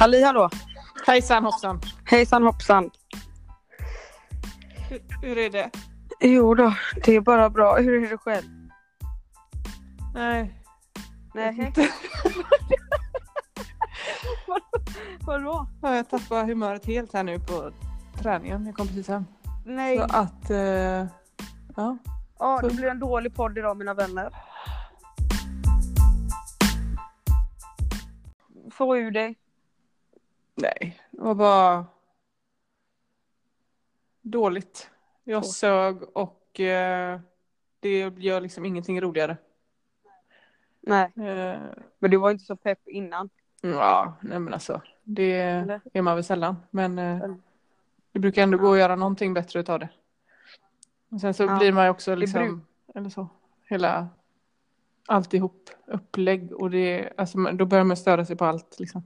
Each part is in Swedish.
Halli hallå! Hejsan hoppsan. Hejsan hoppsan! Hur, hur är det? Jo då, det är bara bra. Hur är det själv? Nej. Nej. Vadå? Ja, Jag tappade humöret helt här nu på träningen. Jag kom precis hem. Nej. Så att... Eh, ja. Ja, det blir en dålig podd idag mina vänner. Få ur dig. Nej, det var bara dåligt. Jag Så. sög och eh, det gör liksom ingenting roligare. Nej, Eh, men du var inte så pepp innan. ja, nej men alltså. Det Eller? är man väl sällan. Men eh, det brukar ändå gå att göra någonting bättre utav det. Och sen så Ja, blir man ju också liksom, eller så, hela alltihop upplägg och det, alltså då börjar man störa sig på allt liksom.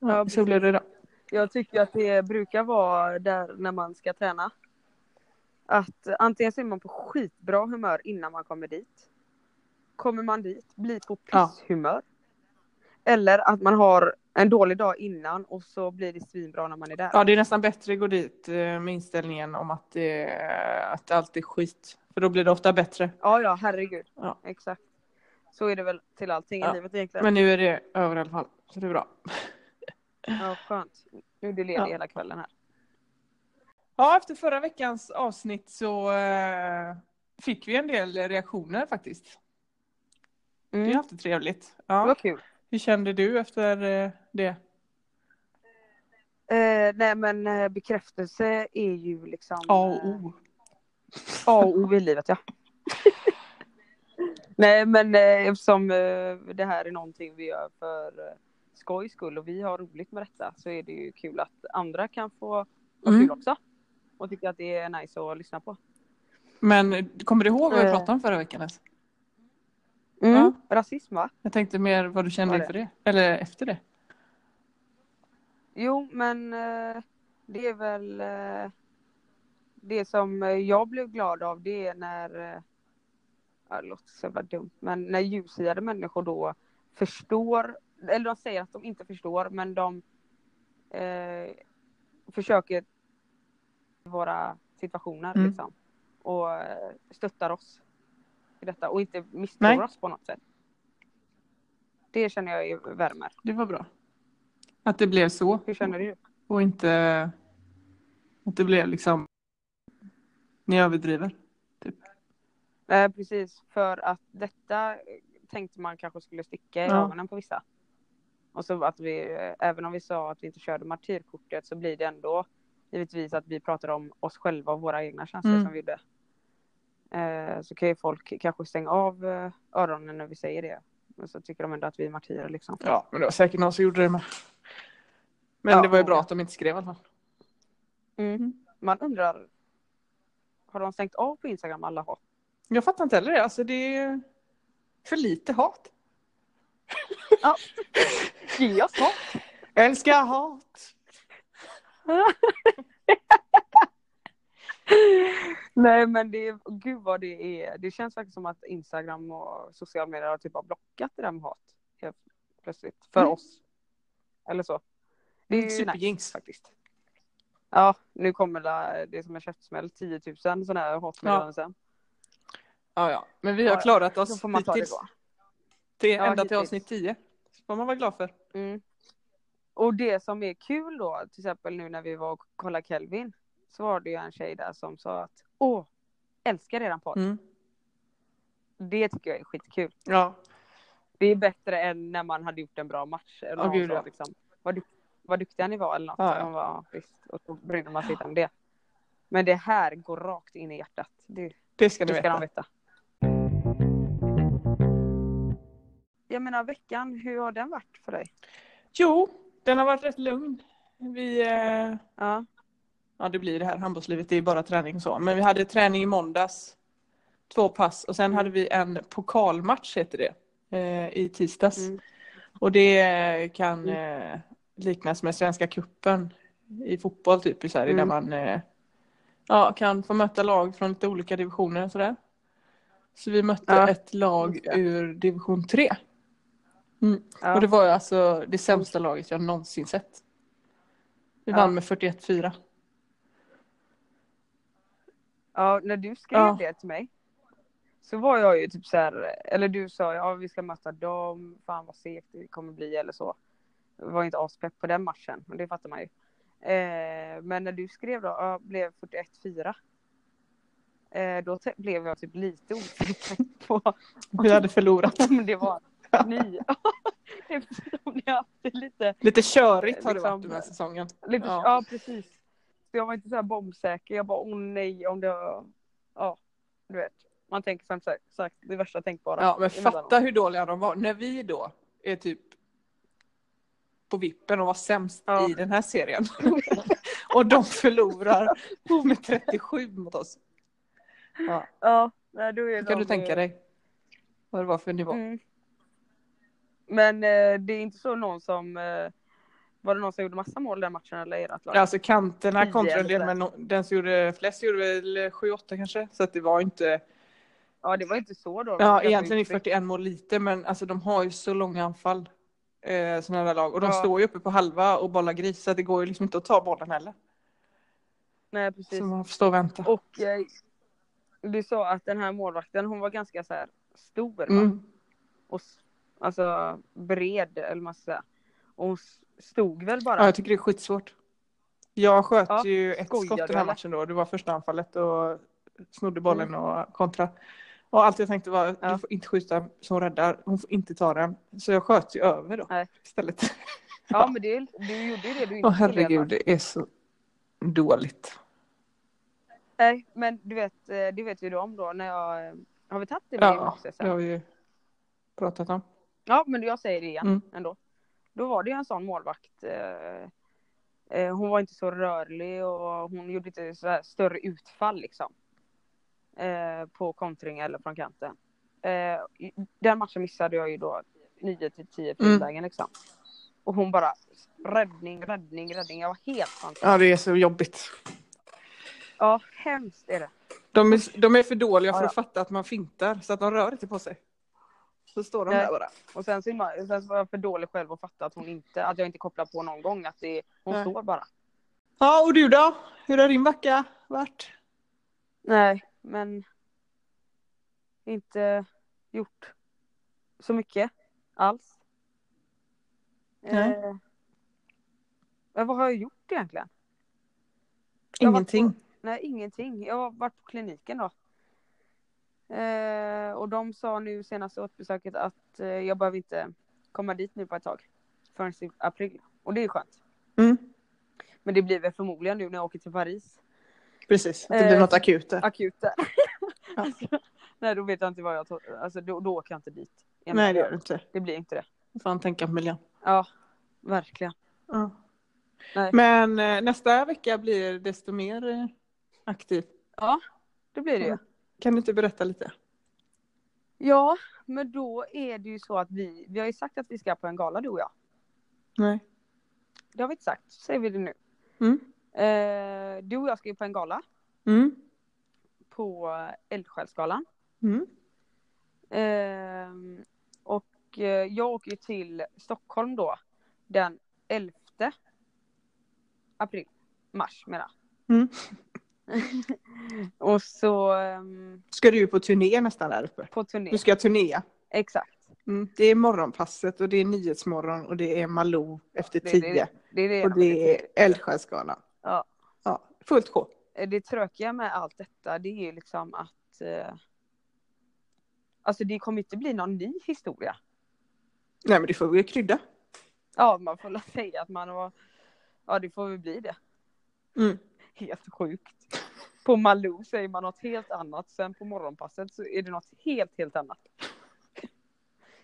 Ja, Ja, så blir det idag. Jag tycker att det brukar vara där när man ska träna. Att antingen så är man på skitbra humör innan man kommer dit. Kommer man dit, blir på Ja. pisshumör. Eller att man har en dålig dag innan och så blir det svinbra när man är där. Ja, det är nästan bättre att gå dit eh, med inställningen om att det, att allt är skit. För då blir det ofta bättre. Ja, ja, herregud. Ja. Exakt. Så är det väl till allting Ja. i livet egentligen. Men nu är det över i alla fall. Så det är bra. Ja, skönt. Nu är du ledig Ja. hela kvällen här. Ja, efter förra veckans avsnitt så eh, fick vi en del reaktioner faktiskt. Det är Mm. alltid trevligt. Det var Ja. kul. Hur kände du efter eh, det? Eh, nej men eh, bekräftelse är ju liksom A och O. A och O i livet ja. Nej men eh, eftersom eh, det här är någonting vi gör för skojs skull och vi har roligt med detta så är det ju kul att andra kan få ha Mm. kul också. Och tycka att det är nice att lyssna på. Men kommer du ihåg vad vi Eh. pratade om förra veckan? Mm. Ja. Rasism va? Jag tänkte mer vad du kände Var det? det. Eller efter det. Jo men eh, det är väl eh, det som jag blev glad av det är när ja, det låter så jävla dumt men när ljushyade människor då förstår eller de säger att de inte förstår men de eh, försöker våra situationer Mm. liksom och eh, stöttar oss i detta och inte misstror Nej. oss på något sätt. Det känner jag är värmer. Det var bra. Att det blev så. Hur känner du? Och inte att det blev liksom ni överdriver. Typ. Eh, precis, för att detta tänkte man kanske skulle sticka i Ja. ögonen på vissa. Och så att vi, även om vi sa att vi inte körde martyrkortet så blir det ändå givetvis att vi pratar om oss själva och våra egna känslor Mm. som vi gjorde. Eh, så kan ju folk kanske stänga av eh, öronen när vi säger det. Men så tycker de ändå att vi är martyrer liksom. Ja, men det var säkert någon som gjorde det med. Men Ja, det var ju bra att de inte skrev i alla fall. Mm. Man undrar, har de stängt av på Instagram alla hat? Jag fattar inte heller det. Alltså det är för lite hat. Ge hat! Älskar hat. Nej men det, gud vad det är. Det känns faktiskt som att Instagram och sociala medier har typ har blockat det där med hat. Helt plötsligt. För Mm. oss. Eller så. Det är ju Superjinx. nice faktiskt. Ja, nu kommer det, det som en käftsmäll. 10 000 sådana här hatmeddelanden sen. Ja, ja. Men vi Ja, har ja. klarat Då oss får man ta det hittills. då. Till, Ja, ända till hittills. avsnitt 10. Så får man vara glad för. Mm. Och det som är kul då, till exempel nu när vi var och kollade Kelvin. Så var det ju en tjej där som sa att åh, älskar redan podd. Mm. Det tycker jag är skitkul. Ja. Det är bättre än när man hade gjort en bra match. Eller någon gud, ja. liksom, vad, du, vad duktiga ni var eller något. Ja, ja. Var, ja, visst. Och så brydde man sig inte om det. Men det här går rakt in i hjärtat. Det, Det ska det ska de veta. Jag menar veckan, hur har den varit för dig? Jo, den har varit rätt lugn. Vi, eh, Ja. ja det blir det här handbollslivet, det är bara träning så. Men vi hade träning i måndags, två pass och sen Mm. hade vi en pokalmatch heter det, eh, i tisdags. Mm. Och det kan eh, liknas med Svenska cupen i fotboll typ, så här, Mm. där man eh, ja, kan få möta lag från lite olika divisioner och sådär. Så vi mötte Ja, ett lag ur division 3. Mm. Ja. Och det var ju alltså det sämsta laget jag någonsin sett. Vi Ja. vann med 41-4. Ja, när du skrev Ja. det till mig. Så var jag ju typ så här, eller du sa ja vi ska möta dem, fan vad segt det kommer bli eller så. Jag var inte aspepp på den matchen, och det fattar man ju. Eh, men när du skrev då, ja, blev 41-4. Eh, då blev jag typ lite osäker på Vi hade förlorat. om det var ni. Eftersom ni har haft det lite, Lite körigt har det Liksom- varit den här säsongen. lite Ja. ja. precis. Så jag var inte så här bombsäker, jag bara åh nej om det ja du vet. Man tänker som sagt, det värsta tänkbara. Ja, men fatta hur dåliga de var. När vi då är typ på vippen och var sämst Ja. i den här serien. och de förlorar med 37 mot oss. Ja. Ja, nej, då är Kan de, du tänka dig vad det var för nivå? Mm. Men eh, det är inte så någon som eh, var det någon som gjorde massa mål den matchen eller ert lag? Alltså kanterna kontra det, sådär. men no- den som gjorde flest gjorde väl 7-8 kanske. Så att det var inte, Ja det var inte så då. ja egentligen är utspritt. 41 mål lite men alltså de har ju så långa anfall. Eh, sådana där lag och de Ja. står ju uppe på halva och bollar gris så det går ju liksom inte att ta bollen heller. Nej precis. Så man får stå och vänta. Och eh, du sa att den här målvakten hon var ganska så här stor? Mm. och alltså bred eller säga. Och hon stod väl bara. Ja, jag tycker det är skitsvårt. Jag sköt Ja, ju ett skott den här eller? matchen då. Det var första anfallet och snodde bollen och kontra. Och allt jag tänkte var, Ja. du får inte skjuta så hon räddar. Hon får inte ta den. Så jag sköt ju över då Nej. istället. Ja men det, du gjorde ju det du inte Åh herregud, det är så dåligt. Nej men du vet, eh, det vet ju du om då när jag eh, har vi tagit det med Ja, morse det sen? har vi ju pratat om. Ja men jag säger det igen Mm. ändå. Då var det ju en sån målvakt. Eh, eh, hon var inte så rörlig och hon gjorde inte så här större utfall liksom. Eh, på kontring eller från kanten. Eh, den matchen missade jag ju då 9 till 10 Mm. frilägen liksom. Och hon bara räddning, räddning, räddning. Jag var helt fantastisk. Ja, det är så jobbigt. Ja, hemskt är det. De är, de är för dåliga för Ja, ja. att fatta att man fintar så att de rör inte på sig. Så står de där bara. Och sen så, man, sen så var jag för dålig själv att fatta att hon inte, att jag inte kopplar på någon gång att det, hon Nej. står bara. Ja, och du då? Hur har din vecka varit? Nej, men inte gjort så mycket alls. Nej. Eh, men vad har jag gjort egentligen? Jag har varit Ingenting. Nej, ingenting. Jag har varit på kliniken då. Eh, och de sa nu senaste återbesöket att eh, jag behöver inte komma dit nu på ett tag. Förrän i april. Och det är skönt. Mm. Men det blir väl förmodligen nu när jag åker till Paris. Precis, att det blir Eh, något akut där. Akut där. Ja. alltså, nej, då vet jag inte vad jag tar. Alltså då, då åker jag inte dit. Jag Nej, det gör du inte. Det blir inte det. Får han tänka på miljön. Ja, verkligen. Ja. Nej. Men eh, nästa vecka blir desto mer eh, aktiv. Det blir det ju. Mm. Kan du inte berätta lite? Ja, men då är det ju så att vi, vi har ju sagt att vi ska på en gala du och jag. Nej. Det har vi inte sagt, så säger vi det nu. Mm. Eh, du och jag ska ju på en gala Mm. på Eldsjälsgalan. Mm. Eh, och eh, jag åker ju till Stockholm då den 11 april, mars menar Mm. Och så ehm, Ska du på turné nästan där uppe? på turné. Du ska turnea. Exakt. Mm. Det är morgonpasset och det är Nyhetsmorgon och det är Malou efter Det tio. det, det, det, Och det är Eldsjälsgalan. Ja. ja. Fullt sjå. det tråkiga med allt detta det är ju liksom att eh, Alltså det kommer inte bli någon ny historia. Nej men det får vi krydda. Ja man får väl säga att man var Ja det får väl bli det. Mm. Helt sjukt. På Malou säger man något helt annat. Sen på morgonpasset så är det något helt helt annat.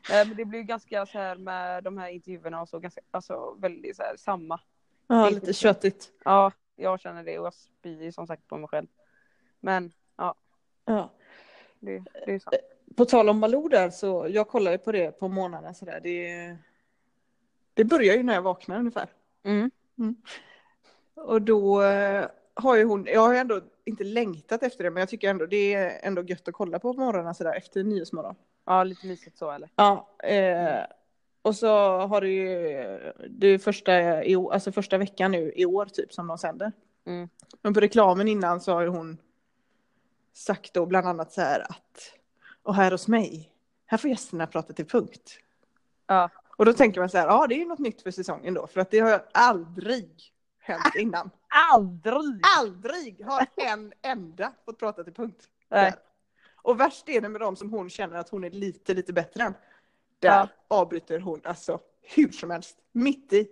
Men det blir ganska så här med de här intervjuerna och så ganska, alltså väldigt så här samma. Ja, lite köttigt. Ja, jag känner det och jag spyr som sagt på mig själv. Men Ja. det, det är så. På tal om Malou där så jag kollar ju på det på morgnarna sådär. Det, det börjar ju när jag vaknar ungefär. Mm. Och då eh, har ju hon, jag har ju ändå inte längtat efter det men jag tycker ändå det är ändå gött att kolla på morgnarna sådär efter Nyhetsmorgon. Ja, lite mysigt så eller? Ja, eh, Och så har du ju det är första, i, alltså första veckan nu i år typ som de sänder. Mm. Men på reklamen innan så har ju hon sagt då bland annat så här att och här hos mig, här får gästerna prata till punkt. Ja. Och då tänker man så här, ja det är ju något nytt för säsongen då, för att det har aldrig hänt innan. Aldrig! Aldrig har en enda fått prata till punkt. Nej. Där. Och värst är det med de som hon känner att hon är lite, lite bättre än. Där Ja. avbryter hon alltså hur som helst, mitt i.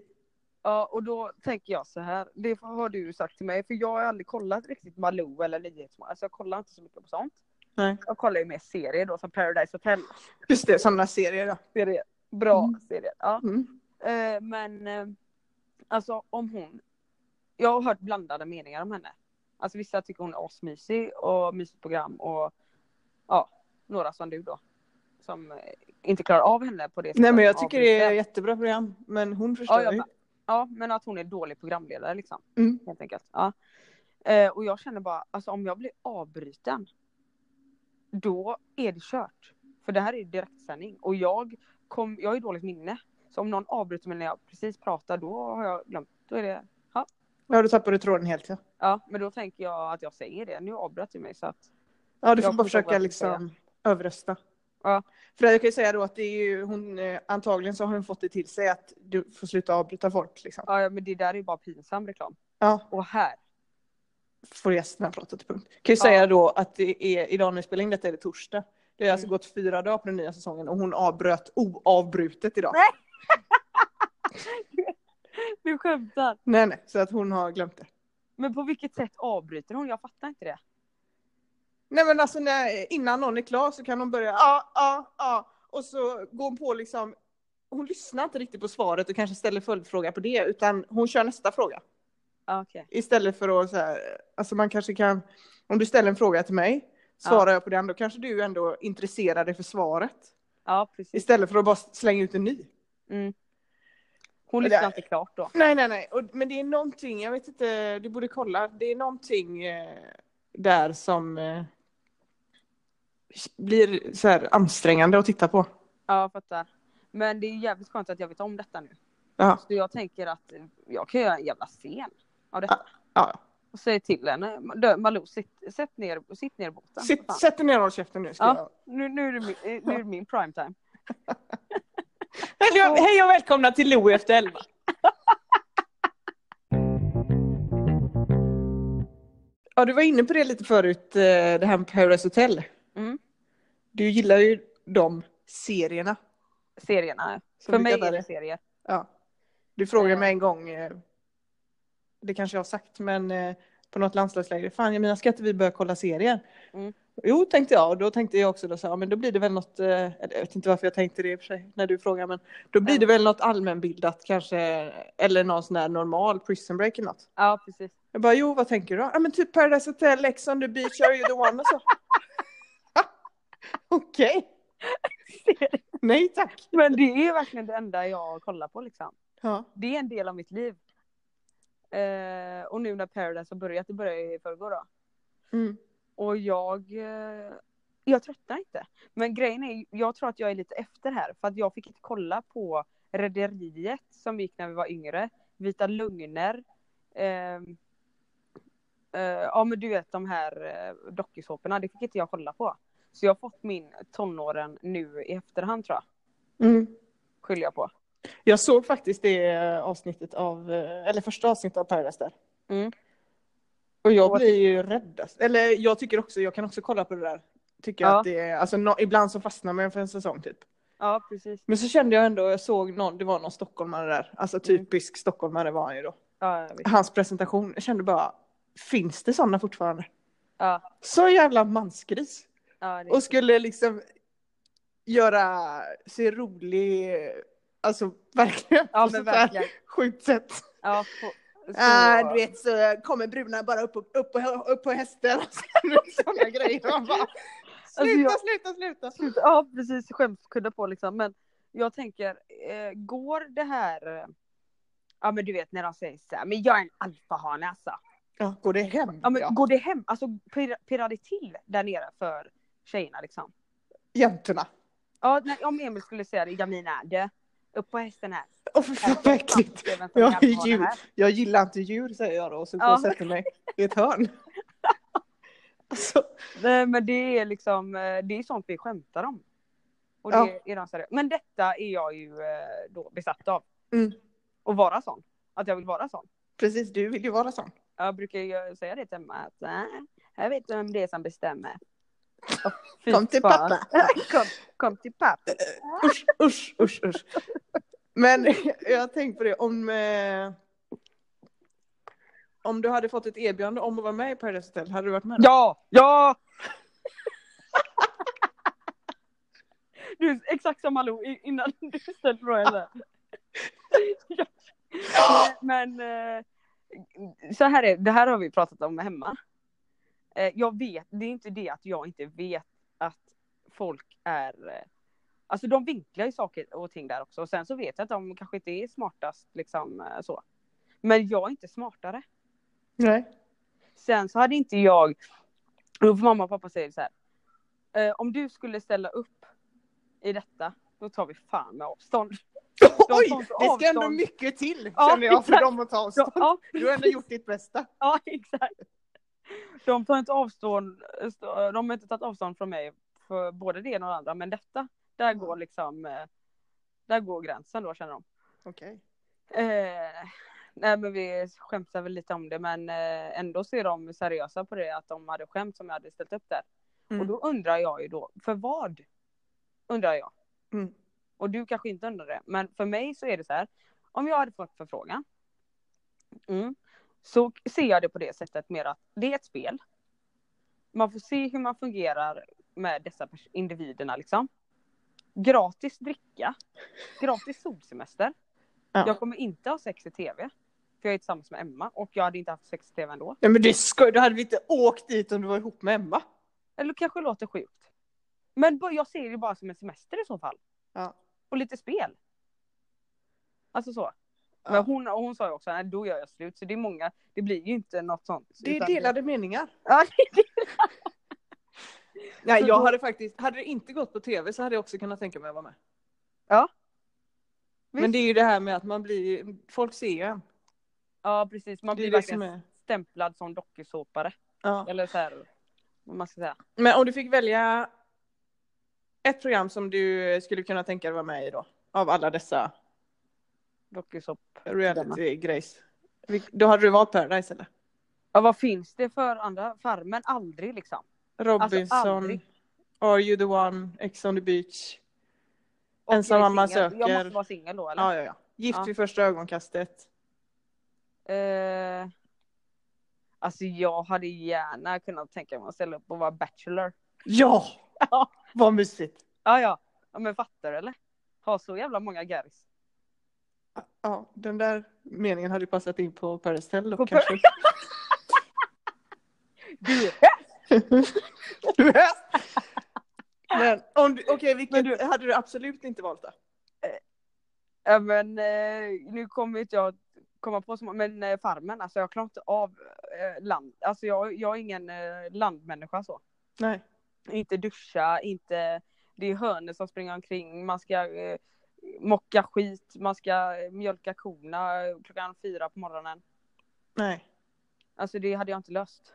Ja, och då tänker jag så här. Det har du sagt till mig, för jag har aldrig kollat riktigt Malou eller Nyhetsmorgon. Alltså jag kollar inte så mycket på sånt. Nej. Jag kollar ju mer serier då, som Paradise Hotel. Just det, sådana serier ja. Serier. Bra Mm. serier. Ja. Mm. Eh, men eh, alltså om hon. Jag har hört blandade meningar om henne. Alltså vissa tycker hon är asmysig och mysigt program och ja, några som du då. Som eh, inte klarar av henne på det Nej men jag tycker det är jättebra program, men hon förstår Ja, ju. Ja, men att hon är dålig programledare liksom. Mm. Helt enkelt. Ja. Eh, och jag känner bara, alltså om jag blir avbruten. Då är det kört. För det här är direktsändning och jag, kom, jag har ju dåligt minne. Så om någon avbryter mig när jag precis pratar då har jag glömt. Då är det, Ja, du tappade tråden helt ja. ja men då tänker jag att jag säger det. Nu avbröt du mig så att. Ja, du får bara försöka liksom överrösta. Ja. För jag kan ju säga då att det är ju hon, eh, antagligen så har hon fått det till sig att du får sluta avbryta folk liksom. Ja men det där är ju bara pinsam reklam. Ja, Och här. får gästerna prata till punkt. Kan ju Ja. säga då att det är, idag när vi spelar in detta är det torsdag. Det har alltså Mm. gått fyra dagar på den nya säsongen och hon avbröt oavbrutet idag. Nej. Du skämtar. Nej, nej, så att hon har glömt det. Men på vilket sätt avbryter hon? Jag fattar inte det. Nej men alltså när, innan någon är klar så kan hon börja ja, ja, ja. Och så går hon på liksom, hon lyssnar inte riktigt på svaret och kanske ställer följdfråga på det utan hon kör nästa fråga. Ja, Okej. Istället för att så här, alltså man kanske kan, om du ställer en fråga till mig, svarar jag på den, då kanske du ändå intresserar dig för svaret. Ja precis. Istället för att bara slänga ut en ny. Mm. Hon lyssnar inte klart då. Nej, nej, nej. Och, men det är någonting, jag vet inte, du borde kolla. Det är någonting eh, där som eh, blir så här ansträngande att titta på. Ja, jag fattar. Men det är jävligt skönt att jag vet om detta nu. Ja, Så jag tänker att jag kan göra en jävla scen av detta. ja. Och säga till henne, "Dö, Malou sitt, sätt ner, sitt ner i båten. Sitt, sätt ner och håll käften nu. Ska Ja. Nu, nu, är det min, nu är det min prime time. jag... Hej och välkomna till Louie efter elva. Ja, du var inne på det lite förut, eh, det här med Paradise Hotel. Mm. Du gillar ju de serierna. Serierna. som För mig är det serier. Ja. Du frågade Eh. mig en gång, eh, det kanske jag har sagt, men på något landslagsläger, fan Jamina ska inte vi börja kolla serier? Mm. Jo tänkte jag, och då tänkte jag också då så här, men då blir det väl något, eh, jag vet inte varför jag tänkte det i och för sig när du frågar, men då blir Ja. det väl något allmänbildat kanske, eller någon sån här normal prison break eller något. Ja, precis. Jag bara, jo vad tänker du då? Ja men typ Paradise Hotel, Ex on the beach, are you the one? Och så. Okej. Nej tack. Men det är verkligen det enda jag kollar på liksom. Ja. Det är en del av mitt liv. Eh, och nu när Paradise har börjat, det började i förrgår då. Mm. Och jag, eh, jag tröttnar inte. Men grejen är, jag tror att jag är lite efter här. För att jag fick inte kolla på Rederiet som gick när vi var yngre. Vita Lögner. ehm, eh, ja men du vet de här eh, dokusåporna, det fick inte jag kolla på. Så jag har fått min tonåren nu i efterhand tror jag. Mm. Skyller jag på. Jag såg faktiskt det eh, avsnittet av, eh, eller första avsnittet av Paradise där. Mm. Och jag blir ju rädd. alltså. Eller jag tycker också, jag kan också kolla på det där. Tycker Ja. att det är, alltså nå- ibland så fastnar man för en säsong typ. Ja precis. Men så kände jag ändå, jag såg någon, det var någon stockholmare där. Alltså Mm. typisk stockholmare var han ju då. Ja. Hans presentation, jag kände bara, finns det sådana fortfarande? ja, Så jävla mansgris. ja, Och skulle liksom göra sig rolig, alltså verkligen. ja men verkligen. Sjukt sätt. Ja, så, Ah, du vet så kommer bruna bara upp, upp, upp, på, upp på hästen och sådana grejer. Man bara, sluta, jag- sluta, sluta. Sluta- Ja precis, skämskudde på liksom. Men jag tänker, eh, går det här... eh, Ja men du vet när de säger så här, men jag är en alfahane alltså. Ja, går det hem? Ja men Ja. går det hem, alltså pir- pirrar det till där nere för tjejerna liksom? Jäntorna. Ja, nej, om Emil skulle säga det, Jamina är det. Upp på hästen här. Åh fan vad äckligt. Jag djur. här. Jag gillar inte djur säger jag då och så går Ja. och sätter mig i ett hörn. Alltså, Nej men det är liksom, eh, det är sånt vi skämtar om. Och det Ja. är de seriösa. Men detta är jag ju eh, då besatt av. mm, Att vara sån. Att jag vill vara sån. precis, du vill ju vara sån. Jag brukar ju säga det till Emma att jag vet vem det är som bestämmer. Fy Kom till fan. pappa. kom, kom till pappa. Usch, usch, usch, usch. Men jag har tänkt på det om eh, om du hade fått ett erbjudande om att vara med i Paradise Hotel, hade du varit med? då? Ja! Ja! Du, exakt som Malou innan du ställde frågan. Ja. Men eh, så här är det här har vi pratat om hemma. Eh, Jag vet, det är inte det att jag inte vet att folk är eh, Alltså de vinklar ju saker och ting där också och sen så vet jag att de kanske inte är smartast liksom eh, så. Men jag är inte smartare. Nej. Sen så hade inte jag, får mamma och pappa säga så här. Om du skulle ställa upp i detta, då tar vi fan med avstånd. Oj, tar inte det ska ändå mycket till Ja, känner jag för exakt. dem att ta Ja, avstånd. ja, Du har ändå gjort ditt bästa. ja, exakt. De tar inte avstånd, de har inte tagit avstånd från mig för både det ena och det andra, men detta, där går liksom, eh, där går gränsen då känner de. Okej. Eh, nej men vi skämtar väl lite om det men eh, ändå så är de seriösa på det att de hade skämt som jag hade ställt upp där. Mm. Och då undrar jag ju då, för vad? Undrar jag. Mm. Och du kanske inte undrar det, men för mig så är det så här. Om jag hade fått förfrågan. Mm, så ser jag det på det sättet mer att det är ett spel. Man får se hur man fungerar med dessa individerna liksom. Gratis dricka. Gratis solsemester. Ja. Jag kommer inte ha sex i tv. För jag är tillsammans med Emma och jag hade inte haft sex i tv ändå. Nej men det ska, du hade väl inte åkt dit om du var ihop med Emma? Eller kanske låter sjukt. Men jag ser det bara som en semester i så fall. Ja. Och lite spel. Alltså så. Men hon, hon sa ju också, då gör jag slut. Så det är många, det blir ju inte något sånt. Det är delade meningar. Ja, Nej, jag hade faktiskt, hade det inte gått på tv så hade jag också kunnat tänka mig att vara med. Ja. Men Visst. det är ju det här med att man blir, folk ser ju en. ja precis, man Det blir det verkligen som är. stämplad som dokusåpare. Ja. Eller så här, vad man ska säga. Men om du fick välja ett program som du skulle kunna tänka dig vara med i då? Av alla dessa Dokusåp. reality-grejs. Då hade du valt Paradise eller? Ja vad finns det för andra? Farmen? Aldrig liksom. Robinson, aldrig. Are you the one, Ex on the beach. Och Ensam mamma singel. Jag söker. måste vara singel då eller? Ja, ja, ja. Gift Ja. vid första ögonkastet. Eh, alltså jag hade gärna kunnat tänka mig att ställa upp och vara bachelor. Ja! Ja. Vad mysigt. Ja ja, ja men fattar du eller? Ha så jävla många gäris. Ja, den där meningen hade ju passat in på Paradise Hotel då På kanske. Du, du är Men om du, okej, Men du- hade du absolut inte valt då? ja men eh, nu kommer inte jag komma på så många, men eh, farmen, alltså jag klarar inte av eh, land, alltså jag, jag är ingen eh, landmänniska så. Nej. Inte duscha, inte, det är hönor som springer omkring, man ska eh, mocka skit, man ska mjölka korna klockan fyra på morgonen. Nej. Alltså det hade jag inte löst.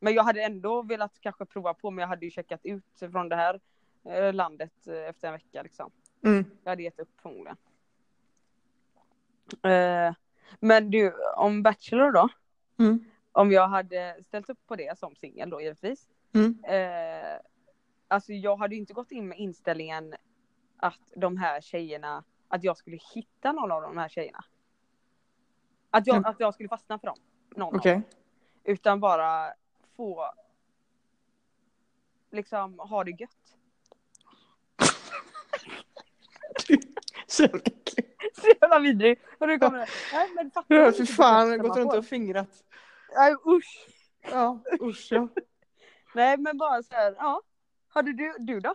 Men jag hade ändå velat kanske prova på, men jag hade ju checkat ut från det här eh, landet eh, efter en vecka liksom. Mm. Jag hade gett upp förmodligen. Eh, men du, om Bachelor då? Mm. Om jag hade ställt upp på det som singel då givetvis. Mm. Eh, alltså jag hade ju inte gått in med inställningen att de här tjejerna, att jag skulle hitta någon av de här tjejerna. Att jag, Mm. att jag skulle fastna för dem. Någon av dem. Utan bara få liksom ha det gött. Så äckligt. Så jävla vidrig. Och nu kommer det. Nej men fattar du inte fan, jag har gått runt och fingrat. Nej usch. Ja, usch ja. Nej men bara så här, ja. Hade du, du då?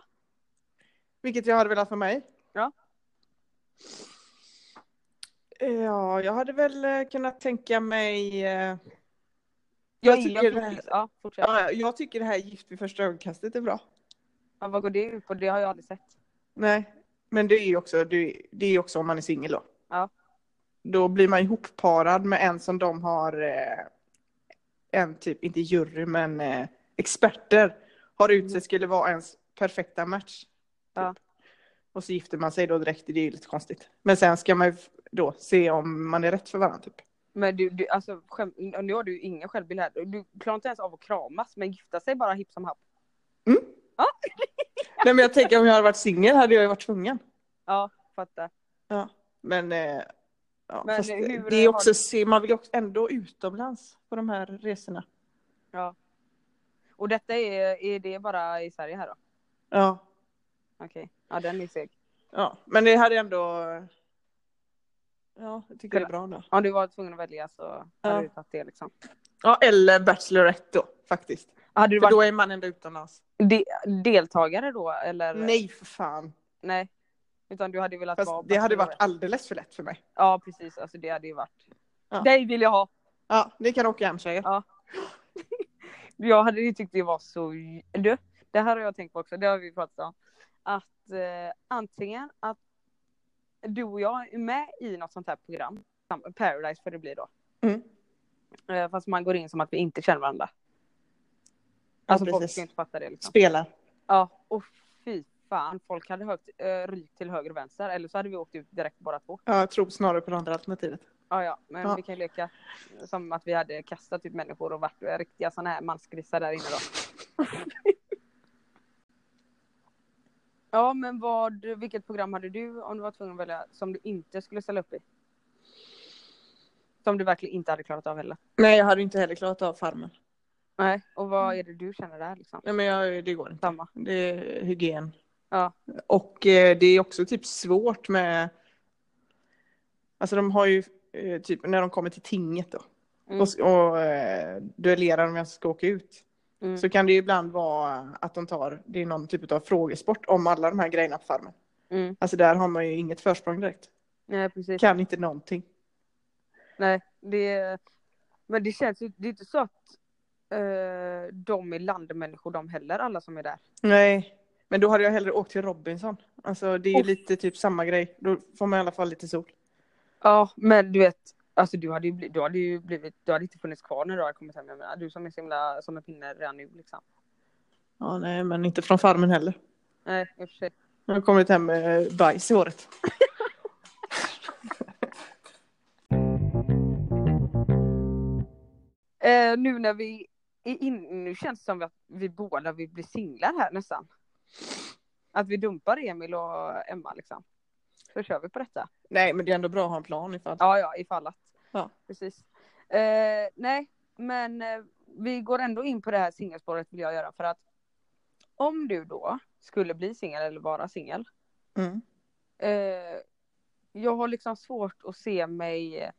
Vilket jag hade velat för mig? Ja. Ja, jag hade väl eh, kunnat tänka mig... eh, Jag, tycker jag, det jag, här- ja, jag tycker det här Gift vid första ögonkastet är bra. Ja, vad går det ut på? Det har jag aldrig sett. Nej, Men det är ju också, det är också om man är singel då. Ja. Då blir man ihopparad med en som de har, eh, en typ, inte jury, men eh, experter har utsett skulle vara ens perfekta match. Typ. Ja. Och så gifter man sig då direkt, det är ju lite konstigt. Men sen ska man ju då se om man är rätt för varandra typ. Men du, du alltså skäm, nu har du ju ingen självbild här. Du klarar inte ens av att kramas men gifta sig bara hipp som happ. Nej men jag tänker om jag hade varit singel hade jag ju varit tvungen. Ja, fattar. Ja. Men, eh, ja, Men fast hur det är också, du- se, man vill ju också ändå utomlands på de här resorna. Ja. Och detta är, är det bara i Sverige här då? Ja, Okej. Ja den är seg. ja. men det hade ändå, ja jag tycker det är bra då. Om du var tvungen att välja så hade Ja. du tagit det liksom. Ja, eller Bachelorette då faktiskt. Hade du För varit då är man ändå utomlands. de, deltagare då eller? Nej för fan. Nej. Utan du hade velat Fast vara det hade varit alldeles för lätt för mig. Ja precis, alltså det hade ju varit. Ja. Dig vill jag ha. Ja, ni kan åka hem tjejer. Ja. Jag hade ju tyckt det var så... Du, det här har jag tänkt på också, det har vi pratat om. Att eh, antingen att du och jag är med i något sånt här program, Paradise får det bli då. Mm. Eh, fast man går in som att vi inte känner varandra. Alltså folk precis. ska inte fatta det liksom. Spelar. Ja, och fy fan, folk hade högt, eh, rykt till höger och vänster eller så hade vi åkt ut direkt båda två. Ja, jag tror snarare på det andra alternativet. Ja, ja, men Ja. vi kan ju leka som att vi hade kastat ut människor och varit riktiga sådana här mansgrisar där inne då. ja, men vad, vilket program hade du om du var tvungen att välja som du inte skulle ställa upp i? Som du verkligen inte hade klarat av heller? Nej, jag hade inte heller klarat av farmen. Nej, och vad är det du känner där liksom? Nej, men jag, det går inte. Samma. Det är hygien. Ja. Och eh, det är också typ svårt med... Alltså de har ju eh, typ när de kommer till tinget då. Mm. Och, och eh, duellerar om jag ska åka ut. Mm. Så kan det ju ibland vara att de tar, det är någon typ av frågesport om alla de här grejerna på farmen. Mm. Alltså där har man ju inget försprång direkt. Nej, precis. Kan inte någonting. Nej, det... Men det känns ju, det är inte så att eh, de är landmänniskor de heller, alla som är där. Nej, men då hade jag hellre åkt till Robinson. Alltså det är Uff. lite typ samma grej. Då får man i alla fall lite sol. Ja, men du vet, alltså du hade ju, bli, du hade ju blivit, du hade inte funnits kvar när du hade kommit hem. Jag menar, du som är så himla som en pinne redan nu liksom. Ja, nej, men inte från farmen heller. Nej, i och för sig. Jag har kommit hem med bajs i håret. Eh, nu när vi är in, nu känns det som att vi båda vill bli singlar här nästan. Att vi dumpar Emil och Emma liksom. Så kör vi på detta. Nej, men det är ändå bra att ha en plan ifall. Ja, ja, ifall att. Ja. Precis. Eh, nej, men eh, vi går ändå in på det här singelspåret vill jag göra för att om du då skulle bli singel eller vara singel. Mm. Eh, jag har liksom svårt att se mig eh,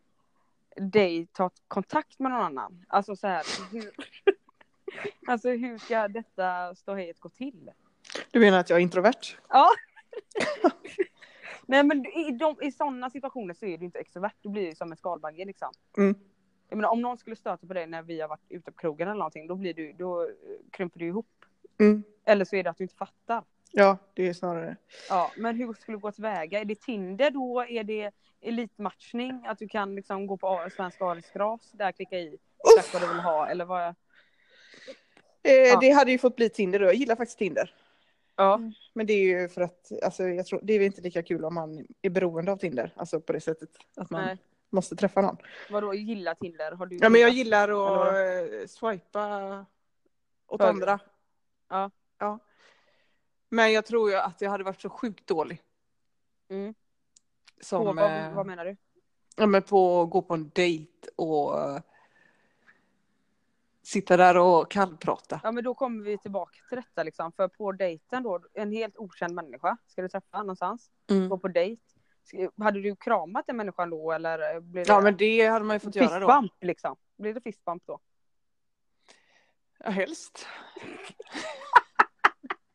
dig ta kontakt med någon annan. Alltså så här. Hur, alltså hur ska detta ståhejet gå till? Du menar att jag är introvert? Ja. Nej men i, de, i sådana situationer så är du inte extrovert. Du blir ju som en skalbagge liksom. Mm. Jag menar, om någon skulle stöta på dig när vi har varit ute på krogen eller någonting, då blir du, då eh, krymper du ihop. Mm. Eller så är det att du inte fattar. Ja, det är snarare Ja, men hur skulle du gå tillväga? Är det Tinder då? Är det elitmatchning? Att du kan liksom gå på Svensk Arisgras, där klicka i exakt vad du vill ha eller vad? eh, Ja. Det hade ju fått bli Tinder då. Jag gillar faktiskt Tinder. Ja, Men det är ju för att, alltså jag tror, det är inte lika kul om man är beroende av Tinder. Alltså på det sättet att man nej. måste träffa någon. Vadå gilla Tinder? Har du Ja men jag gillar att swipa åt Höger. andra. Ja. ja. Men jag tror ju att jag hade varit så sjukt dålig. Mm. Som, På, vad, eh, vad menar du? ja, men på att gå på en dejt och eh, sitta där och kallprata. Ja men då kommer vi tillbaka till detta liksom. För på dejten då, en helt okänd människa ska du träffa någonstans. Mm. Gå på dejt. Hade du kramat den människan då eller blir det Ja men det hade man ju fått göra då. fistbump liksom? Blir det fistbump då? Ja, helst.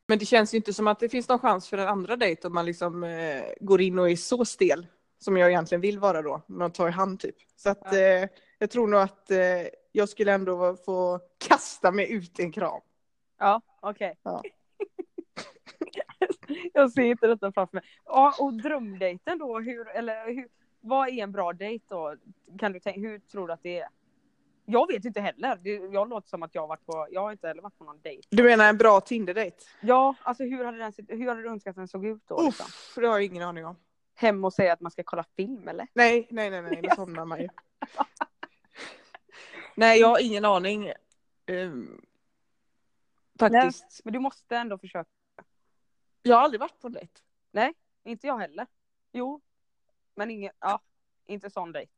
Men det känns ju inte som att det finns någon chans för en andra dejt om man liksom eh, går in och är så stel som jag egentligen vill vara då. Man tar i hand typ. Så att Ja. eh, jag tror nog att eh, jag skulle ändå få kasta mig ut i en kram. Ja, okej. Ja. Jag ser inte detta framför mig. Ja, och drömdejten då, hur, eller hur, vad är en bra dejt då? Kan du tänka, hur tror du att det är? Jag vet inte heller. Jag låter som att jag varit på, jag har inte heller varit på någon dejt. Du menar en bra Tinder-dejt? Ja, alltså hur hade, den, hur hade du önskat att den såg ut då? Liksom? Uff, det har jag ingen aning om. Hem och säga att man ska kolla film eller? Nej, nej, nej, nej, då somnar man ju. Nej, jag har ingen aning. Um, faktiskt. Men du måste ändå försöka. Jag har aldrig varit på en dejt. Inte jag heller. Jo, men ingen, ja, inte sån dejt.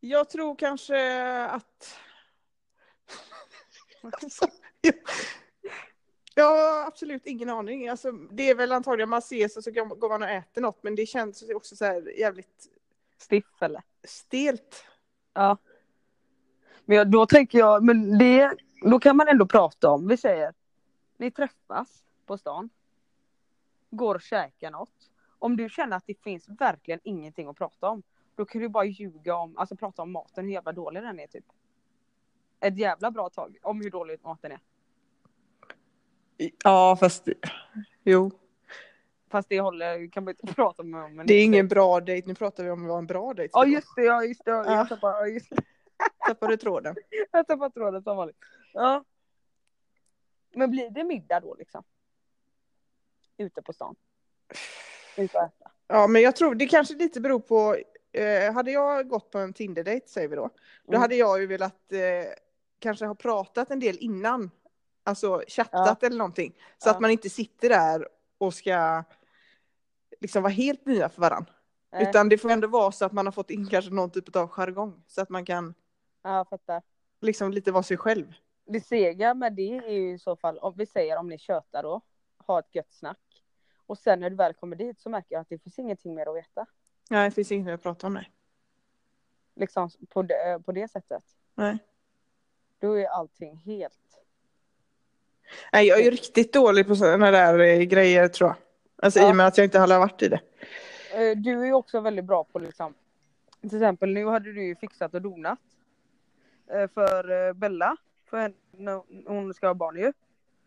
Jag tror kanske att... Alltså, jag- Jag har absolut ingen aning. Alltså, det är väl antagligen man ses och så går man och äter något men det känns också så här jävligt Stiff eller? stelt. Ja. Men jag, då tänker jag, men det, då kan man ändå prata om, vi säger, ni träffas på stan, går och käkar något. Om du känner att det finns verkligen ingenting att prata om, då kan du bara ljuga om, alltså prata om maten, hur jävla dålig den är typ. Ett jävla bra tag om hur dålig maten är. Ja fast jo. Fast det håller, kan man inte prata om. Det är ingen bra dejt. Nu pratar vi om vad en bra dejt Ja just det, ja just det. Ja. Jag tappade, ja, just det. Tappade du tråden? Jag tappade tråden som vanligt. Ja. Men blir det middag då liksom? Ute på stan? Ute och äta? Ja men jag tror det kanske lite beror på. Eh, hade jag gått på en Tinder-dejt säger vi då. Då Mm. hade jag ju velat eh, kanske ha pratat en del innan. Alltså chattat eller någonting. Så Ja. att man inte sitter där och ska liksom vara helt nya för varandra. Nej. Utan det får ändå vara så att man har fått in kanske någon typ av jargong. Så att man kan Ja, fattar. liksom lite vara sig själv. Det sega med det är ju i så fall, om vi säger om ni tjötar då, ha ett gött snack. Och sen när du väl kommer dit så märker jag att det finns ingenting mer att veta. Nej, det finns inget att prata om. Nej. Liksom på det, på det sättet. Nej. Då är allting helt... Nej, jag är ju riktigt dålig på sådana där eh, grejer tror jag. Alltså i Ja. och med att jag inte har varit i det. Eh, Du är ju också väldigt bra på liksom, till exempel nu hade du ju fixat och donat. Eh, För eh, Bella, för henne, hon ska ha barn ju.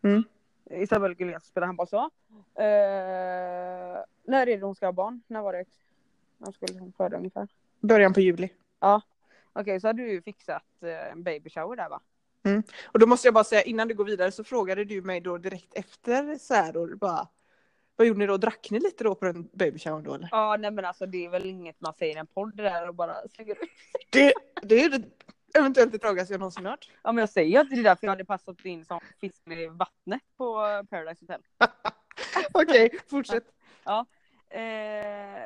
Mm. Isabelle Gullén spelar handboll så. Eh, när är det hon ska ha barn? När var det? När skulle hon föda ungefär? Början på juli. Okej, så hade du fixat eh, en baby shower där va? Och då måste jag bara säga innan du går vidare så frågade du mig då direkt efter så här och bara vad gjorde ni då? Drack ni lite då på den baby shower då eller? Ja, nej men alltså det är väl inget man säger i en podd det där och bara slänger ut. Det, det är det eventuellt det tråkigaste jag någonsin hört. Ja men jag säger ju att det är därför jag hade passat in som fisk i vattnet på Paradise Hotel. Okej, fortsätt. Eh,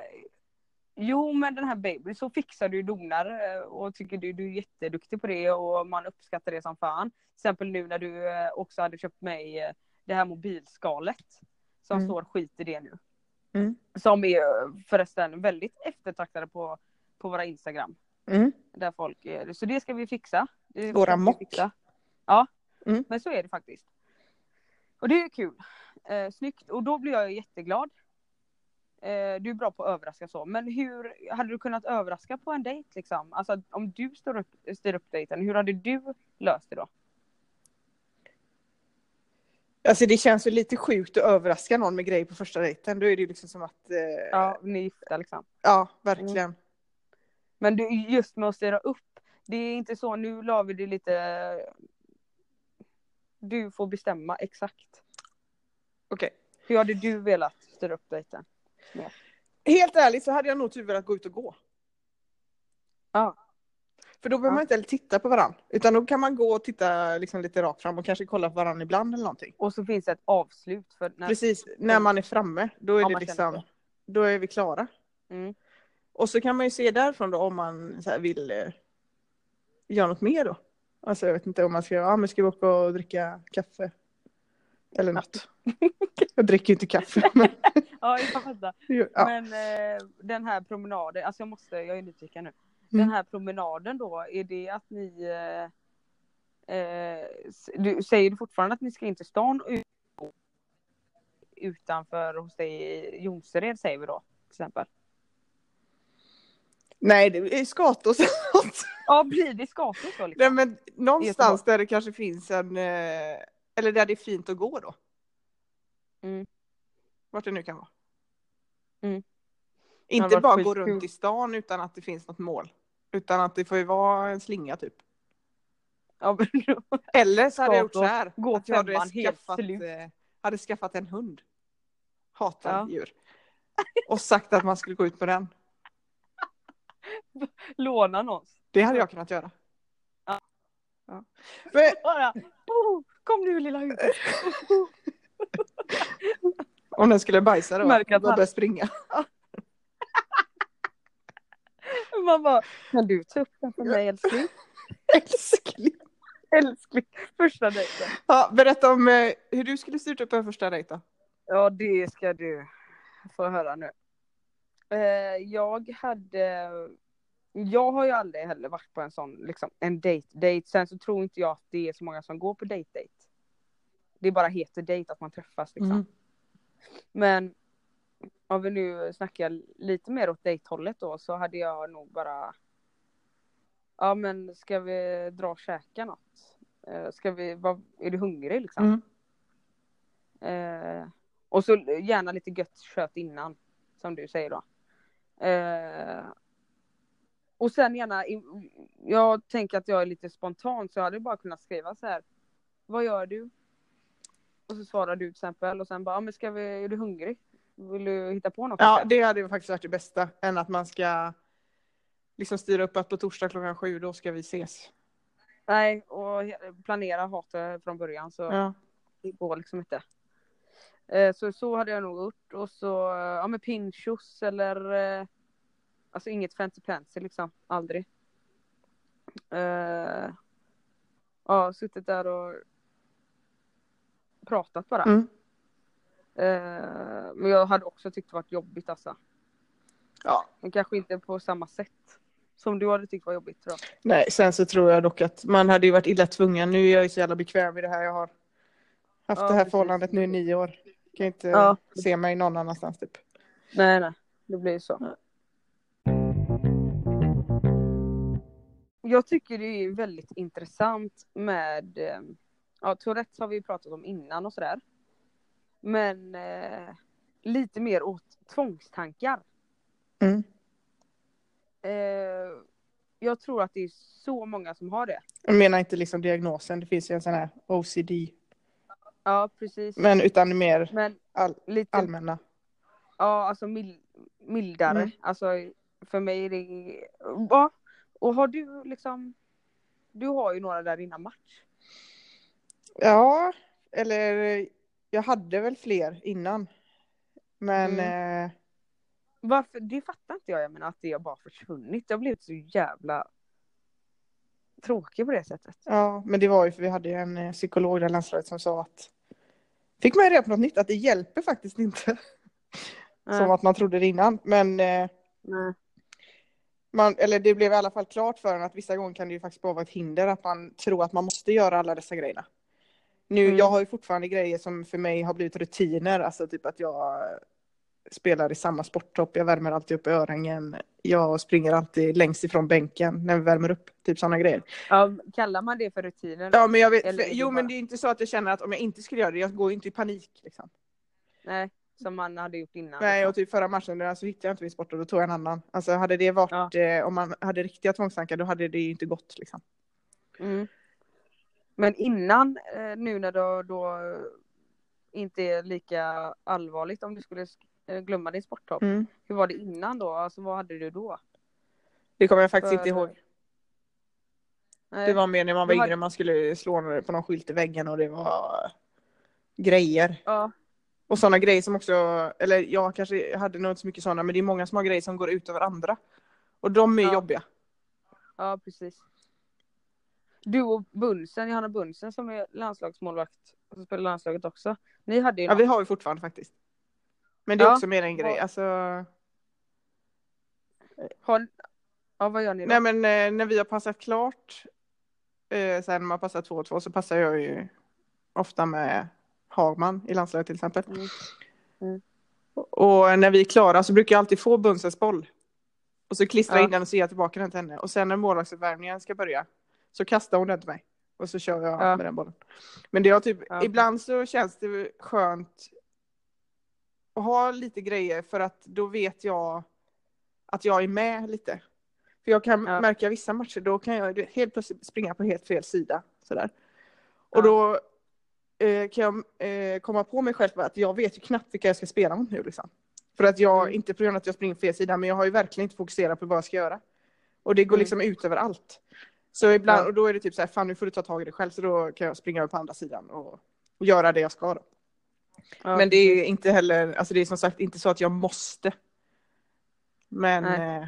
jo men den här baby så fixar du donar eh, och tycker du, du är jätteduktig på det och man uppskattar det som fan. Till exempel nu när du eh, också hade köpt mig eh, det här mobilskalet. Som Mm. står skit i det nu. Mm. Som är förresten väldigt eftertraktade på, på våra Instagram. Mm. Där folk är, så det ska vi fixa. Det Våra mock. fixa. Ja, Mm. men så är det faktiskt. Och det är kul. Eh, snyggt. Och då blir jag jätteglad. Eh, du är bra på att överraska så. Men hur hade du kunnat överraska på en dejt liksom? Alltså om du står upp, styr upp dejten, hur hade du löst det då? Alltså det känns ju lite sjukt att överraska någon med grejer på första dejten. Då är det ju liksom som att, eh, ja. Ja, ni är gifta liksom. verkligen. Men du, just med att styra upp. Det är inte så, nu la vi det lite... Du får bestämma exakt. Okej. Hur hade du velat styra upp dejten? Helt ärligt så hade jag nog typ velat gå ut och gå. Ja. För då behöver Ja. man inte heller titta på varandra. Utan då kan man gå och titta liksom lite rakt fram och kanske kolla på varandra ibland eller någonting. Och så finns det ett avslut för när... Precis, när man är framme, då är Ja, det liksom, då är vi klara. Mm. Och så kan man ju se därifrån då om man så vill eh, göra något mer då. Alltså jag vet inte om man ska, ja men ska vi åka och dricka kaffe? Eller något. jag dricker ju inte kaffe. Men, Ja, jag fattar. ja. Men eh, den här promenaden, alltså jag måste, jag är nyfiken nu. Mm. Den här promenaden då, är det att ni... Eh, eh, du, säger du fortfarande att ni ska in till stan utanför hos dig i Jonsered säger vi då, till exempel? Nej, det är Skatås. Ja, blir det Skatås då? Nej Liksom? men någonstans där det kanske finns en, eh, eller där det är fint att gå då. Vart det nu kan vara. Mm. Inte bara gå runt i stan utan att det finns något mål. Utan att det får ju vara en slinga typ. Ja, Eller så hade jag gjort så här. gå att jag hade skaffat, eh, hade skaffat en hund. Hatar Ja. djur. Och sagt att man skulle gå ut på den. låna någons. Det hade jag kunnat göra. Ja. Ja. Men, Bara, oh, kom nu lilla huvudet. om den skulle bajsa då, Märker att då börjar springa. Man bara, kan du ta upp den för mig älskling? Älskling. Älskling, första dejten. Ja, berätta om eh, hur du skulle styrt upp en första dejt då. Ja, det ska du få höra nu. Eh, jag hade... Jag har ju aldrig heller varit på en sån, liksom, en date-date. Sen så tror inte jag att det är så många som går på date-date. Det bara heter date, att man träffas liksom. Mm. Men om vi nu snackar lite mer åt dejthållet då så hade jag nog bara Ja men ska vi dra och käka något? Eh, Ska vi, vad, är du hungrig liksom? Mm. Eh, och så gärna lite gött kött innan. Som du säger då. Eh, och sen gärna, jag tänker att jag är lite spontan så jag hade bara kunnat skriva så här. Vad gör du? Och så svarar du till exempel och sen bara, men ska vi, är du hungrig? Vill du hitta på något? Ja, kanske? det hade faktiskt varit det bästa. Än att man ska liksom styra upp att på torsdag klockan sju, då ska vi ses. Nej, och planera hatet från början så Ja. det går liksom inte. Eh, så så hade jag nog gjort och så, eh, ja men pinchos eller eh, Alltså inget fancy fancy liksom, aldrig. Eh, ja, suttit där och pratat bara. Mm. Eh, men jag hade också tyckt det varit jobbigt alltså. ja. Men kanske inte på samma sätt. Som du hade tyckt var jobbigt tror jag. Nej, sen så tror jag dock att man hade ju varit illa tvungen. Nu är jag ju så jävla bekväm i det här jag har. Haft Ja, det här precis. förhållandet nu i nio år. Kan inte Ja. se mig någon annanstans typ. Nej nej, det blir så. Jag tycker det är väldigt intressant med, eh, ja Tourettes har vi pratat om innan och sådär. Men eh, lite mer åt tvångstankar. Mm. Eh, jag tror att det är så många som har det. Jag menar inte liksom diagnosen, det finns ju en sån här OCD. Ja precis. Men utan mer Men all, lite, allmänna. ja alltså mil, mildare. Mm. Alltså för mig är det, ja. Och har du liksom, du har ju några där innan match. Ja, eller jag hade väl fler innan. Men eh, Varför, det fattar inte jag, jag menar att det har bara försvunnit. Har blivit så jävla tråkig på det sättet. ja, men det var ju för vi hade ju en eh, psykolog i landslaget som sa att fick man reda på något nytt att det hjälper faktiskt inte. Som att man trodde det innan. Men eh, Nej. man, eller det blev i alla fall klart för en att vissa gånger kan det ju faktiskt bara vara ett hinder att man tror att man måste göra alla dessa grejerna. Nu, Mm. jag har ju fortfarande grejer som för mig har blivit rutiner, alltså typ att jag spelar i samma sporttopp, jag värmer alltid upp öringen, jag springer alltid längst ifrån bänken när vi värmer upp, typ sådana grejer. Ja, kallar man det för rutiner? Ja, men jag vet, för, jo bara- men det är inte så att jag känner att om jag inte skulle göra det, jag går ju inte i panik liksom. Nej, som man hade gjort innan. Nej, liksom. och typ förra matchen där så hittade jag inte min sport och då tog jag en annan. Alltså hade det varit, Ja. eh, om man hade riktiga tvångstankar, då hade det ju inte gått liksom. Mm. Men innan, eh, nu när det då inte är lika allvarligt om du skulle sk- glömma din sporttopp. Mm. Hur var det innan då? Alltså vad hade du då? Det kommer jag faktiskt För- inte ihåg. Nej. Det var mer när man var hade- yngre, man skulle slå på någon skylt i väggen och det var grejer. Ja, Och sådana grejer som också, eller jag kanske hade nog inte så mycket sådana, men det är många som har grejer som går ut över andra. Och de är Ja. jobbiga. ja, precis. Du och Bunsen, Johanna Bunsen som är landslagsmålvakt och spelar landslaget också. Ni hade ju Ja, något. vi har vi fortfarande faktiskt. Men det är Ja. också mer en grej. Alltså, Har... Ja, vad gör ni då? nej men eh, när vi har passat klart, eh, sen när man passar 2-2 så passar jag ju ofta med Hagman i landslaget till exempel. Mm. Mm. Och när vi är klara så brukar jag alltid få Bunsens boll. Och så klistrar jag Ja. in den och så ger jag tillbaka den till henne. Och sen när målvaktsuppvärmningen ska börja så kastar hon den till mig. Och så kör jag Ja. med den bollen. Men det har typ, Ja. ibland så känns det skönt att ha lite grejer för att då vet jag att jag är med lite. För jag kan Ja. märka vissa matcher, då kan jag helt plötsligt springa på helt fel sida. Sådär. Och Ja. då eh, kan jag eh, komma på mig själv att jag vet ju knappt vilka jag ska spela mot nu. Liksom. För att jag, Mm. inte på grund av att jag springer på fel sida, men jag har ju verkligen inte fokuserat på vad jag ska göra. Och det går Mm. liksom ut över allt. Så ibland, Ja. och då är det typ så här, fan nu får du ta tag i det själv, så då kan jag springa över på andra sidan och göra det jag ska då. Ja, Men det är inte heller, alltså det är som sagt inte så att jag måste. Men eh,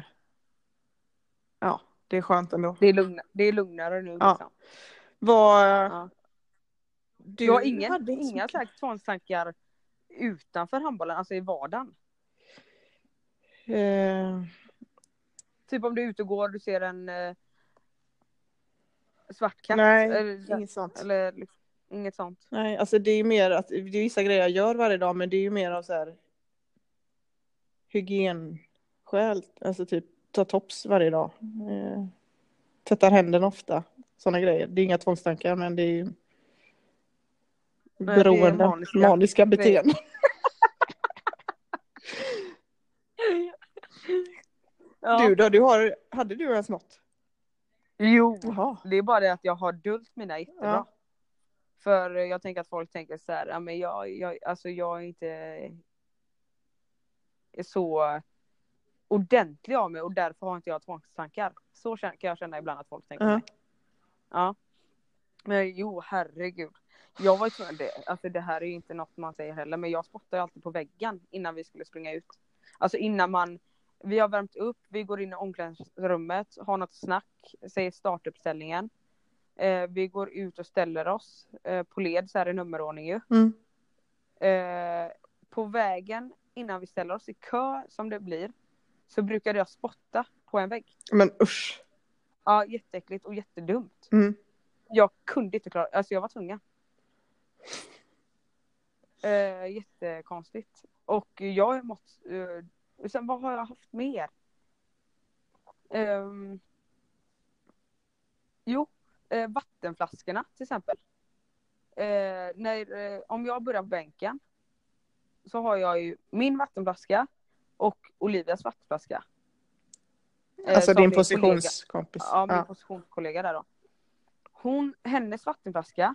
ja, det är skönt ändå. det, är lugna, det är lugnare nu. Ja. Liksom. Vad, Ja. du, Du har ingen, hade inga så tvångstankar utanför handbollen, alltså i vardagen? Eh, Typ om du är ute och går du ser en eh, svart katt? nej, eller, inget sånt. eller liksom, inget sånt? Nej, alltså det är mer att det är vissa grejer jag gör varje dag, men det är ju mer av så här hygienskäl. Alltså typ ta tops varje dag. Eh, tvättar händerna ofta. Sådana grejer. Det är inga tvångstankar, men det är ju beroende. maniska maniska, beteenden. Ja. Du då, du har, hade du ens något? Jo, Jaha. det är bara det att jag har dult mina jättebra. Ja. För jag tänker att folk tänker så här, ja men jag, jag, alltså jag är inte är så ordentlig av mig och därför har inte jag tvångstankar. Så kan jag känna ibland att folk tänker Ja. mig. Ja. Men jo, herregud. Jag var tvungen, det, alltså det här är ju inte något man säger heller, men jag spottar ju alltid på väggen innan vi skulle springa ut. Alltså innan man, vi har värmt upp, vi går in i omklädningsrummet, har något snack, säger startuppställningen. Eh, vi går ut och ställer oss eh, på led, så här i nummerordning ju. Mm. Eh, på vägen innan vi ställer oss i kö som det blir så brukade jag spotta på en vägg. Men usch. Ja, jätteäckligt och jättedumt. Mm. Jag kunde inte klara, alltså jag var tvungen. Eh, jättekonstigt. Och jag har mått, eh, sen vad har jag haft mer? Ehm, jo, eh, vattenflaskorna till exempel. Eh, när, eh, om jag börjar på bänken så har jag ju min vattenflaska och Olivias vattenflaska. Eh, Alltså din positionskompis. Ja, min Ja. positionskollega där då. Hon, hennes vattenflaska,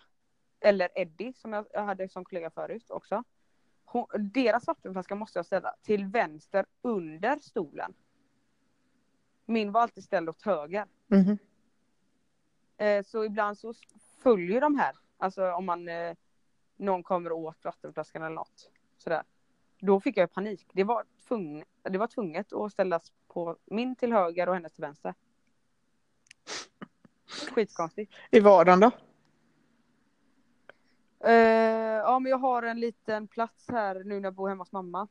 eller Eddie som jag, jag hade som kollega förut också. Hon, deras vattenflaska måste jag ställa till vänster under stolen. Min var alltid ställd åt höger. Mhm. Eh, så ibland så följer de här, alltså om man eh, någon kommer åt vattenflaskan eller något. Sådär. Då fick jag panik. Det var, tvung, det var tvunget att ställas på min till höger och hennes till vänster. Skitkonstigt. I vardagen då? Eh, ja men jag har en liten plats här nu när jag bor hemma hos mamma.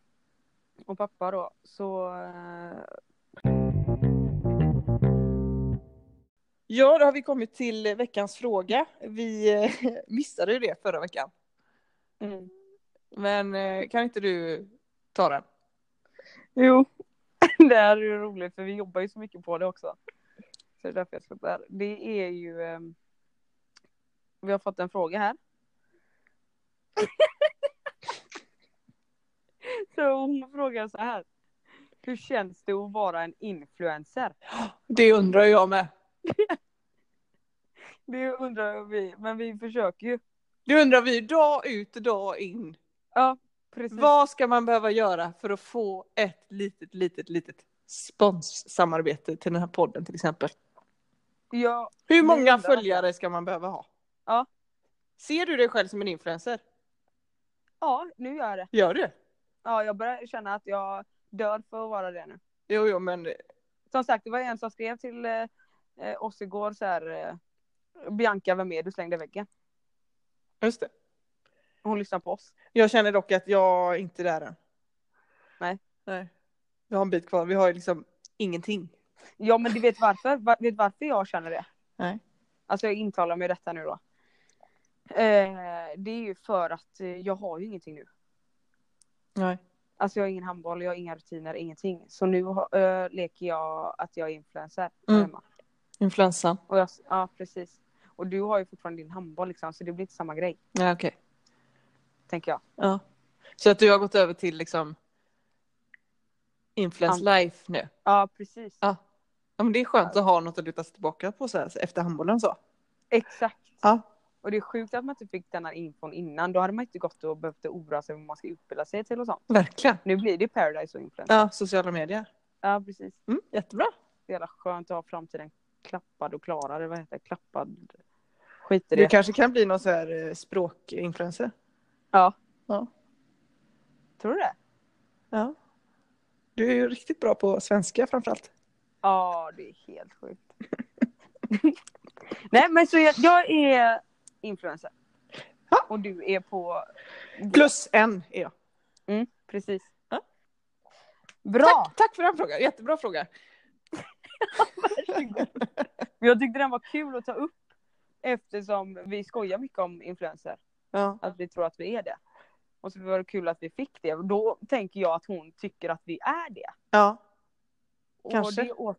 Och pappa då. Så eh, Ja, då har vi kommit till veckans fråga. Vi eh, missade ju det förra veckan. mm. Men eh, kan inte du ta den? Jo. det här är ju roligt för vi jobbar ju så mycket på det också. Så det är därför jag ska där. Det är ju ehm, Vi har fått en fråga här. så hon frågar så här. Hur känns det att vara en influencer? Det undrar jag med. Det undrar vi, men vi försöker ju. Det undrar vi dag ut och dag in. Ja, precis. Vad ska man behöva göra för att få ett litet, litet, litet sponssamarbete till den här podden till exempel? Ja, Hur många följare ska man behöva ha? Ja. Ser du dig själv som en influencer? ja, nu gör jag det. Gör du? Ja, jag börjar känna att jag dör för att vara det nu. Jo, jo, men Som sagt, det var en som skrev till eh, oss igår så här. Eh, Bianca, vem är du? Slängde väggen. just det. Hon lyssnar på oss. Jag känner dock att jag är inte där än. Nej. Nej. Vi har en bit kvar. Vi har liksom ingenting. Ja, men du vet varför? Va- vet varför jag känner det? Nej. Alltså jag intalar mig detta nu då. Eh, det är ju för att eh, jag har ju ingenting nu. Nej. Alltså jag har ingen handboll, jag har inga rutiner, ingenting. Så nu eh, leker jag att jag är influencer här Mm. hemma. Influensan. Och jag, ja, precis. Och du har ju fortfarande din handboll liksom, så det blir inte samma grej, Ja, okej. tänker jag. Ja. Så att du har gått över till liksom influence life nu? Ja, precis. Ja. Ja men det är skönt att ha något att luta sig tillbaka på så här, efter handbollen så. Exakt. Ja. Och det är sjukt att man inte fick den här infon innan. Då hade man inte gått och behövt oroa sig vad man ska utbilda sig till och sånt. Verkligen. Nu blir det Paradise och influencer. Ja, sociala medier. Ja, precis. Mm, jättebra. Det är jävla skönt att ha framtiden klappad och klar. Eller vad heter det? Klappad. Skit i Du det. kanske kan bli någon så här eh, språkinfluencer. Ja. Ja. Tror du det? Ja. Du är ju riktigt bra på svenska framförallt. Ja, det är helt sjukt. Nej, men så jag, jag är influencer. Ja. Och du är på... Plus en är jag. Mm, precis. Ja. Bra! Tack, tack för den frågan. Jättebra fråga. Men jag tyckte den var kul att ta upp. Eftersom vi skojar mycket om influencer. Ja. Att vi tror att vi är det. Och så var det kul att vi fick det. Och då tänker jag att hon tycker att vi är det. ja. Och Kanske. det åt...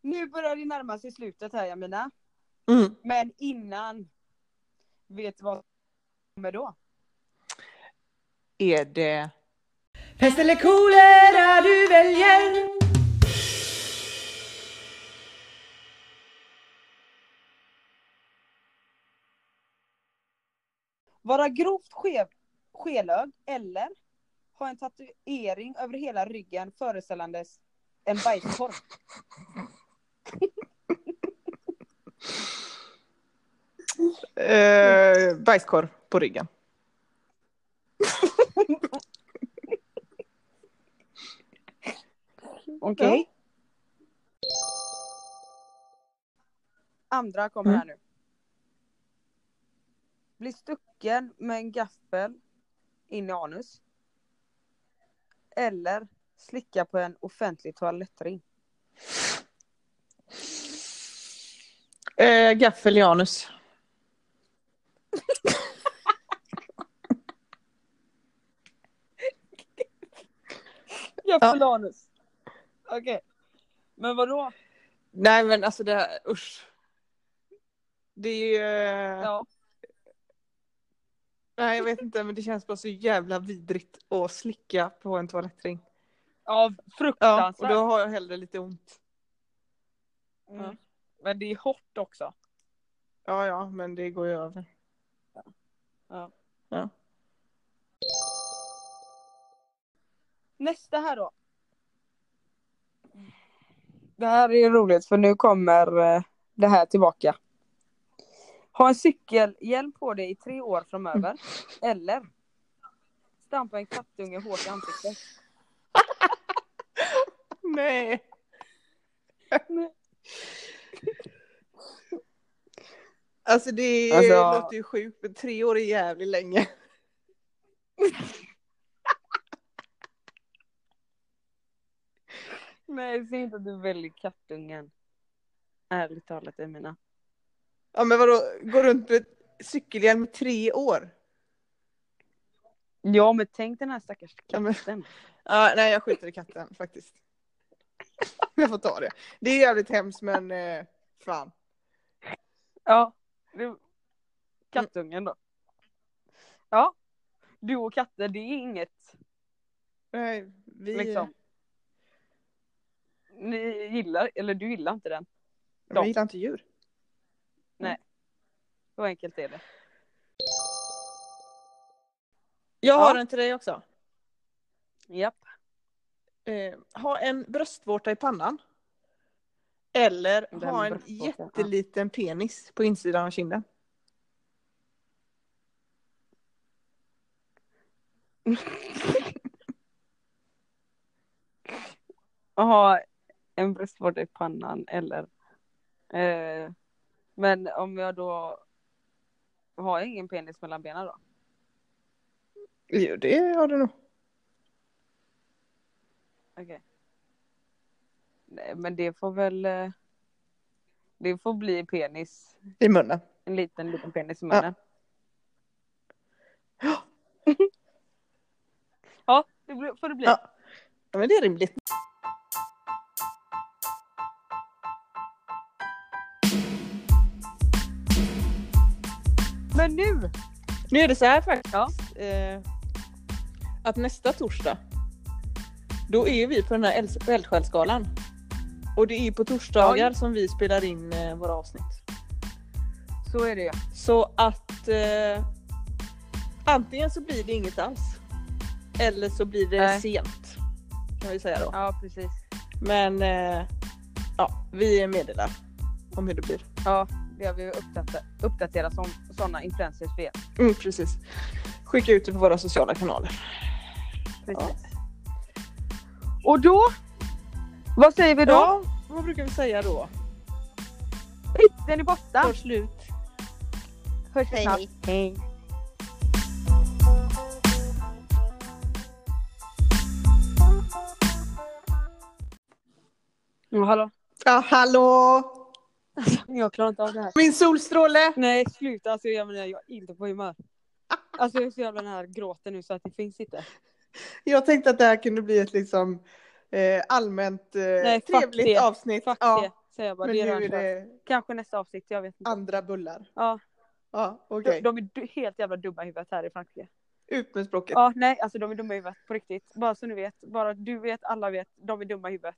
Nu börjar det närma sig slutet här Jamina. Mm. Men innan. Vet du vad som kommer då? Är det... Pest eller kolera du väljer Vara grovt skev, skelögd eller ha en tatuering över hela ryggen föreställandes en bajskorv. Eh, bajskorv på ryggen. Okej. Andra kommer Mm. här nu. Bli stucken med en gaffel in i anus. Eller slicka på en offentlig toalettring. Eh, gaffel i anus. Gaffel i anus. Okej. Men vadå? Nej men alltså det här, usch. Det är ju... eh, Ja. Nej jag vet inte men det känns bara så jävla vidrigt att slicka på en toalettring. Ja, Ja, fruktansvärt. och då har jag hellre lite ont. Mm. Men det är hårt också. Ja ja men det går ju över. Nästa här då. Det här är roligt för nu kommer eh, det här tillbaka. Ha en cykelhjälm på dig i tre år framöver. Eller stampa en kattunge hårt i ansiktet. Nej. Alltså det Alltså- låter ju sjukt men tre år är jävligt länge. Nej, säg inte att du väljer kattungen. Ärligt talat Emina. Ja men vadå, gå runt med cykelhjälm i tre år? Ja men tänk den här stackars Ja, men- katten. Ja, nej jag skiter i katten faktiskt. Jag får ta det. Det är jävligt hemskt men eh, fan. Ja. Det... Kattungen då. Ja. Du och katter, det är inget Nej, vi... liksom. Ni gillar, eller du gillar inte den. Vi gillar inte djur. Så enkelt är det. Jag Ja. har en till dig också. Japp. Eh, ha en bröstvårta i pannan. Eller Den ha en ja. jätteliten penis på insidan av kinden. Ha en bröstvårta i pannan eller eh, Men om jag då har jag ingen penis mellan benen då? Jo, det har du nog. Okej. Nej men det får väl eh, Det får bli penis. I munnen. En liten liten penis i munnen. Ja. Ja, det får det bli. Ja, men det är rimligt. Men nu Nu är det så här faktiskt. Eh, att nästa torsdag. Då är vi på den här eld- Eldsjälsgalan. Och det är på torsdagar Oj. som vi spelar in eh, våra avsnitt. Så är det ju. Så att eh, antingen så blir det inget alls. Eller så blir det Nej. sent. Kan vi säga då. Ja precis. Men eh, ja, vi meddelar om hur det blir. Ja, har vi uppdaterat, uppdaterat som sådana influencers för er. Mm, precis. Skicka ut det på våra sociala kanaler. Precis. Och då? Vad säger vi då? Ja, vad brukar vi säga då? Den är borta. Tar slut. Hörs vi Hej. snart. Hej. Ja, hallå? Ja, hallå! Jag klarar inte av det här. Min solstråle! Nej, sluta. Alltså, jag menar, jag är inte på humör. Alltså jag är så jävla här gråten nu så att det finns inte. Jag tänkte att det här kunde bli ett liksom eh, allmänt eh, Nej, trevligt det. avsnitt. Fuck ja, det, säger jag bara. men det är nu är det Kanske nästa avsnitt, jag vet inte. andra bullar. Ja, Ja, de, okej. de är helt jävla dumma i huvudet här i Frankrike. Ut med språket. Ja, nej, alltså de är dumma i huvudet på riktigt. Bara så ni vet. Bara du vet, alla vet. De är dumma i huvudet.